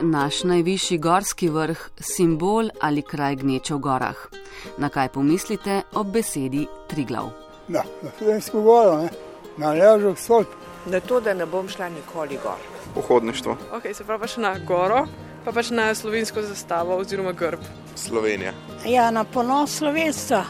naš najvišji gorski vrh, simbol ali kraj gneče v gorah. Na kaj pomislite ob besedi Triglav? Da, na Slovensko goro, ne? na Ležo stolp. Na to, da ne bom šla nikoli gor. Pohodništvo. Ok, se pravi pač na goro, pa pač na slovensko zastavo oziroma grb. Slovenija. Ja, na ponos slovenstva.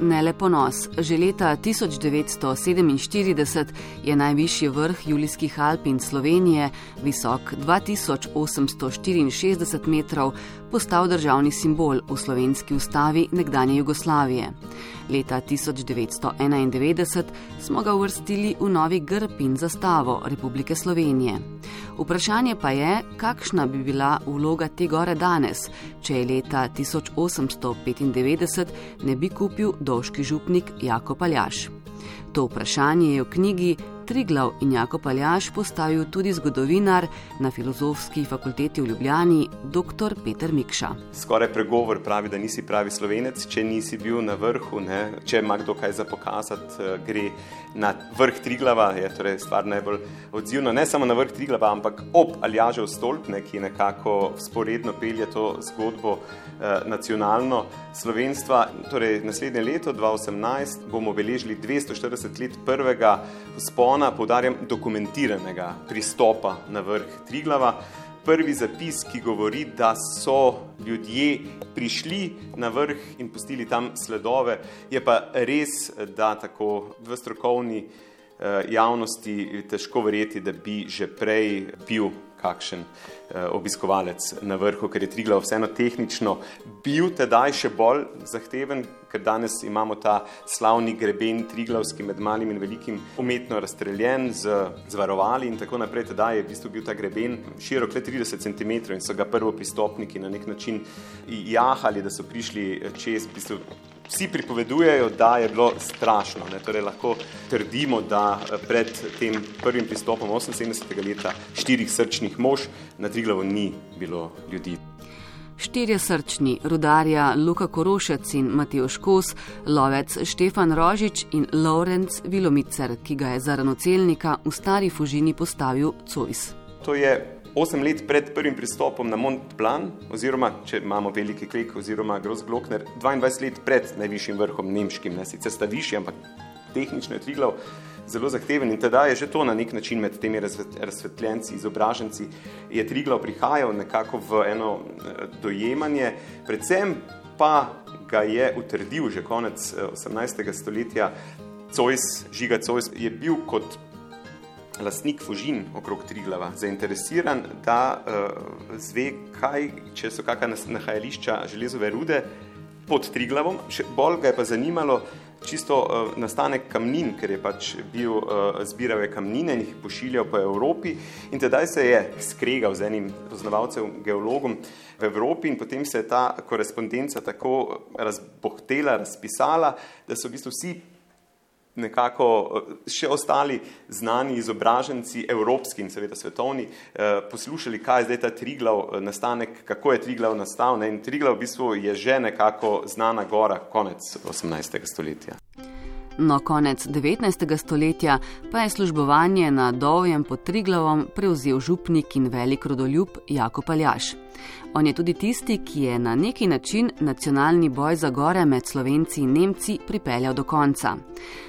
Ne le ponos. Že leta 1947 je najvišji vrh Julijskih Alp in Slovenije, visok 2864 metrov, postal državni simbol v slovenski ustavi nekdanje Jugoslavije. Leta 1991 smo ga uvrstili v novi grb in zastavo Republike Slovenije. Vprašanje pa je, kakšna bi bila vloga te gore danes, če je leta 1895 ne bi kupil dolžki župnik Jako Paljaš. To vprašanje je v knjigi Triglav in Jako Paljaš postavil tudi zgodovinar na filozofski fakulteti v Ljubljani, dr. Peter Mikša. Skoraj pregovor pravi, da nisi pravi slovenec, če nisi bil na vrhu, ne? če ima kdo kaj za pokazati, eh, gre na vrh Triglava, je torej stvar najbolj odzivna, ne samo na vrh Triglava, ampak ob Aljažev stolp, ne, ki nekako sporedno pelje to zgodbo eh, nacionalno slovenstva. Torej, naslednje leto, 2018, bomo beležili 240 let prvega spona zakona, poudarjam, dokumentiranega pristopa na vrh Triglava. Prvi zapis, ki govori, da so ljudje prišli na vrh in pustili tam sledove, je pa res, da tako v strokovni eh, javnosti težko verjeti, da bi že prej bil kakšen eh, obiskovalec na vrhu, ker je Triglav vseeno tehnično bil tedaj še bolj zahteven, ker danes imamo ta slavni greben Triglavski med malim in velikim umetno razstreljen z, z varovali in tako naprej. Tedaj je v bistvu bil ta greben širok le 30 cm in so ga prvo pristopniki na nek način jahali, da so prišli čez v bistvu Vsi pripovedujejo, da je bilo strašno. Ne? Torej, lahko trdimo, da eh, pred tem prvim pristopom 78. leta štirih srčnih mož na Triglavu ni bilo ljudi. Štirje srčni, rudarja Luka Korošec in Matej Škos, lovec Štefan Rožič in Lorenz Vilomicer, ki ga je za ranocelnika v stari fužini postavil Cojs. To je Osem let pred prvim pristopom na Mont Blanc, oziroma če imamo veliki klik, oziroma Gross Glockner, 22 let pred najvišjim vrhom nemškim, ne sicer sta višji, ampak tehnično je Triglav zelo zahteven in teda je že to na nek način med temi razsvetljenci, izobraženci, je Triglav prihajal nekako v eno eh, dojemanje, predvsem pa ga je utrdil že konec 18. Eh, stoletja Cojs, Žiga Cojs je bil kot lastnik Fužin okrog Triglava zainteresiran, da uh, zve, kaj, če so kakšna nahajališča železove rude pod Triglavom. Še bolj ga je pa zanimalo čisto uh, nastanek kamnin, ker je pač bil uh, zbiral kamnine in jih pošiljal po Evropi. In tedaj se je skregal z enim poznavalcem, geologom v Evropi in potem se je ta korespondenca tako razbohtela, razpisala, da so v bistvu vsi nekako eh, še ostali znani izobraženci, evropski in seveda svetovni, eh, poslušali, kaj je zdaj ta Triglav eh, nastanek, kako je Triglav nastal. Ne? In Triglav v bistvu je že nekako znana gora konec 18. stoletja. No, konec 19. stoletja pa je službovanje na Dovjem pod Triglavom prevzel župnik in velik rodoljub Jakob Aljaš. On je tudi tisti, ki je na neki način nacionalni boj za gore med Slovenci in Nemci pripeljal do konca.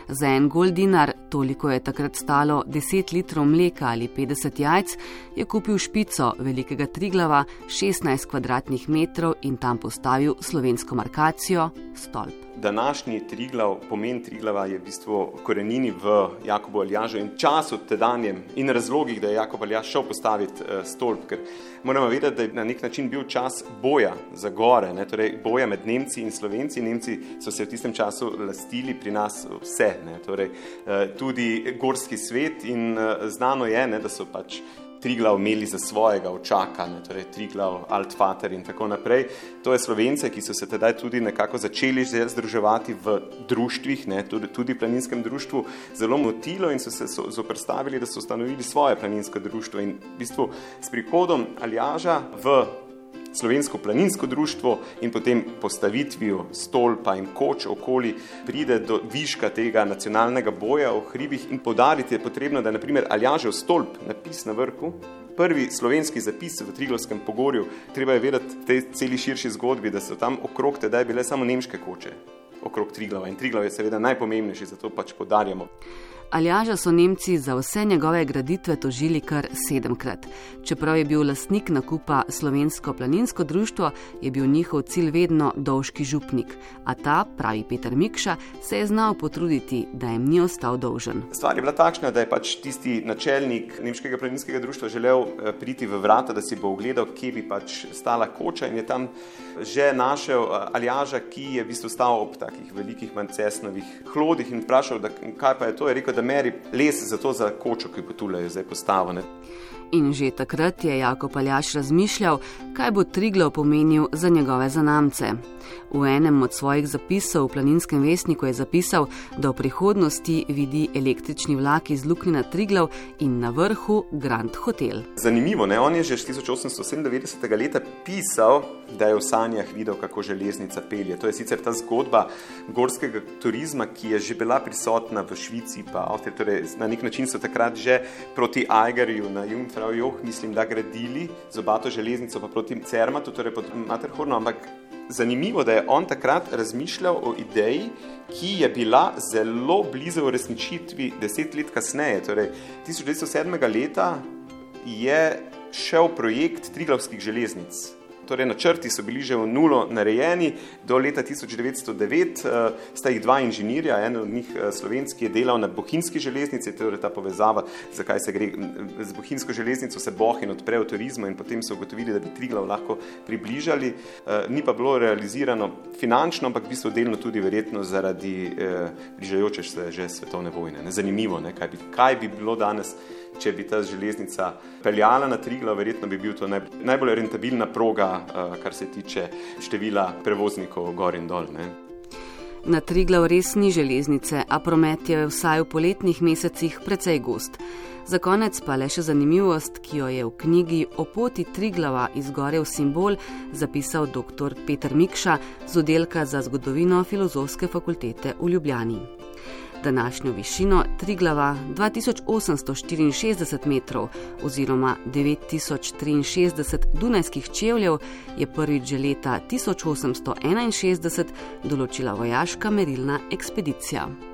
Za en gol dinar, toliko je takrat stalo 10 litrov mleka ali 50 jajc, je kupil špico velikega Triglava 16 kvadratnih metrov in tam postavil slovensko markacijo stolp današnji Triglav, pomen Triglava je v bistvu korenini v Jakobu Aljažu in času tedanjem in razlogih, da je Jakob Aljaž šel postaviti uh, stolp, ker moramo vedeti, da je na nek način bil čas boja za gore, ne? torej boja med Nemci in Slovenci. Nemci so se v tistem času lastili pri nas vse, ne? torej uh, tudi gorski svet in uh, znano je, ne, da so pač Triglav imeli za svojega očaka, ne, torej Triglav, Altvater in tako naprej. To je slovence, ki so se tedaj tudi nekako začeli združevati v društvih, ne, tudi, tudi planinskem društvu, zelo motilo in so se so, zoprstavili, da so ustanovili svoje planinsko društvo. In v bistvu s prihodom Aljaža v slovensko planinsko društvo in potem postavitvijo stolpa in koč okoli pride do viška tega nacionalnega boja v hribih in podariti je potrebno, da naprimer Aljažev stolp, napis na vrhu, prvi slovenski zapis v Triglavskem pogorju. Treba je vedeti v tej celi širši zgodbi, da so tam okrog tedaj bile samo nemške koče, okrog Triglava. In Triglav je seveda najpomembnejši, zato pač podarjamo. Aljaža so Nemci za vse njegove graditve tožili kar sedemkrat. Čeprav je bil lastnik nakupa Slovensko planinsko društvo, je bil njihov cilj vedno dolžki župnik. A ta, pravi Peter Mikša, se je znal potruditi, da jim ni ostal dolžen. Stvar je bila takšna, da je pač tisti načelnik Nemškega planinskega društva želel eh, priti v vrata, da si bo ogledal, kje bi pač stala koča in je tam že našel eh, Aljaža, ki je v bistvu stal ob takih velikih mancesnovih hlodih in vprašal, da, kaj pa je to. Je rekel, da meri les za to za kočo, ki bo tule zdaj postavljena. In že takrat je Jakob Aljaš razmišljal, kaj bo Triglav pomenil za njegove zanamce. V enem od svojih zapisov v planinskem vestniku je zapisal, da v prihodnosti vidi električni vlak iz Luknina Triglav in na vrhu Grand Hotel. Zanimivo, ne? on je že 1897. leta pisal, da je v sanjah videl, kako železnica pelje. To je sicer ta zgodba gorskega turizma, ki je že bila prisotna v Švici, pa Avstriji. Torej, na nek način so takrat že proti Aigerju na Jungfrau Joh, mislim, da gradili z obato železnico, pa proti Cermatu, torej pod Materhornom, ampak zanimivo, da je on takrat razmišljal o ideji, ki je bila zelo blizu uresničitvi deset let kasneje. Torej, 1907. leta je šel projekt Triglavskih železnic torej načrti so bili že v nulo narejeni, do leta 1909 uh, sta jih dva inženirja, en od njih uh, slovenski je delal na bohinjski železnici, torej ta povezava, zakaj se gre z bohinjsko železnico, se bohin odpre v turizmu in potem so ugotovili, da bi Triglav lahko približali. Uh, ni pa bilo realizirano finančno, ampak v bistvu delno tudi verjetno zaradi bližajoče se že svetovne vojne. Ne, zanimivo, ne, kaj, bi, kaj bi bilo danes če bi ta železnica peljala na Triglav, verjetno bi bil to najbolj rentabilna proga, eh, kar se tiče števila prevoznikov gor in dol. Ne. Na Triglav res ni železnice, a promet je vsaj v poletnih mesecih precej gost. Za konec pa le še zanimivost, ki jo je v knjigi O poti Triglava izgorel simbol zapisal dr. Peter Mikša z oddelka za zgodovino Filozofske fakultete v Ljubljani. Današnjo višino Triglava 2864 metrov oziroma 9063 dunajskih čevljev je prvič že leta 1861 določila vojaška merilna ekspedicija.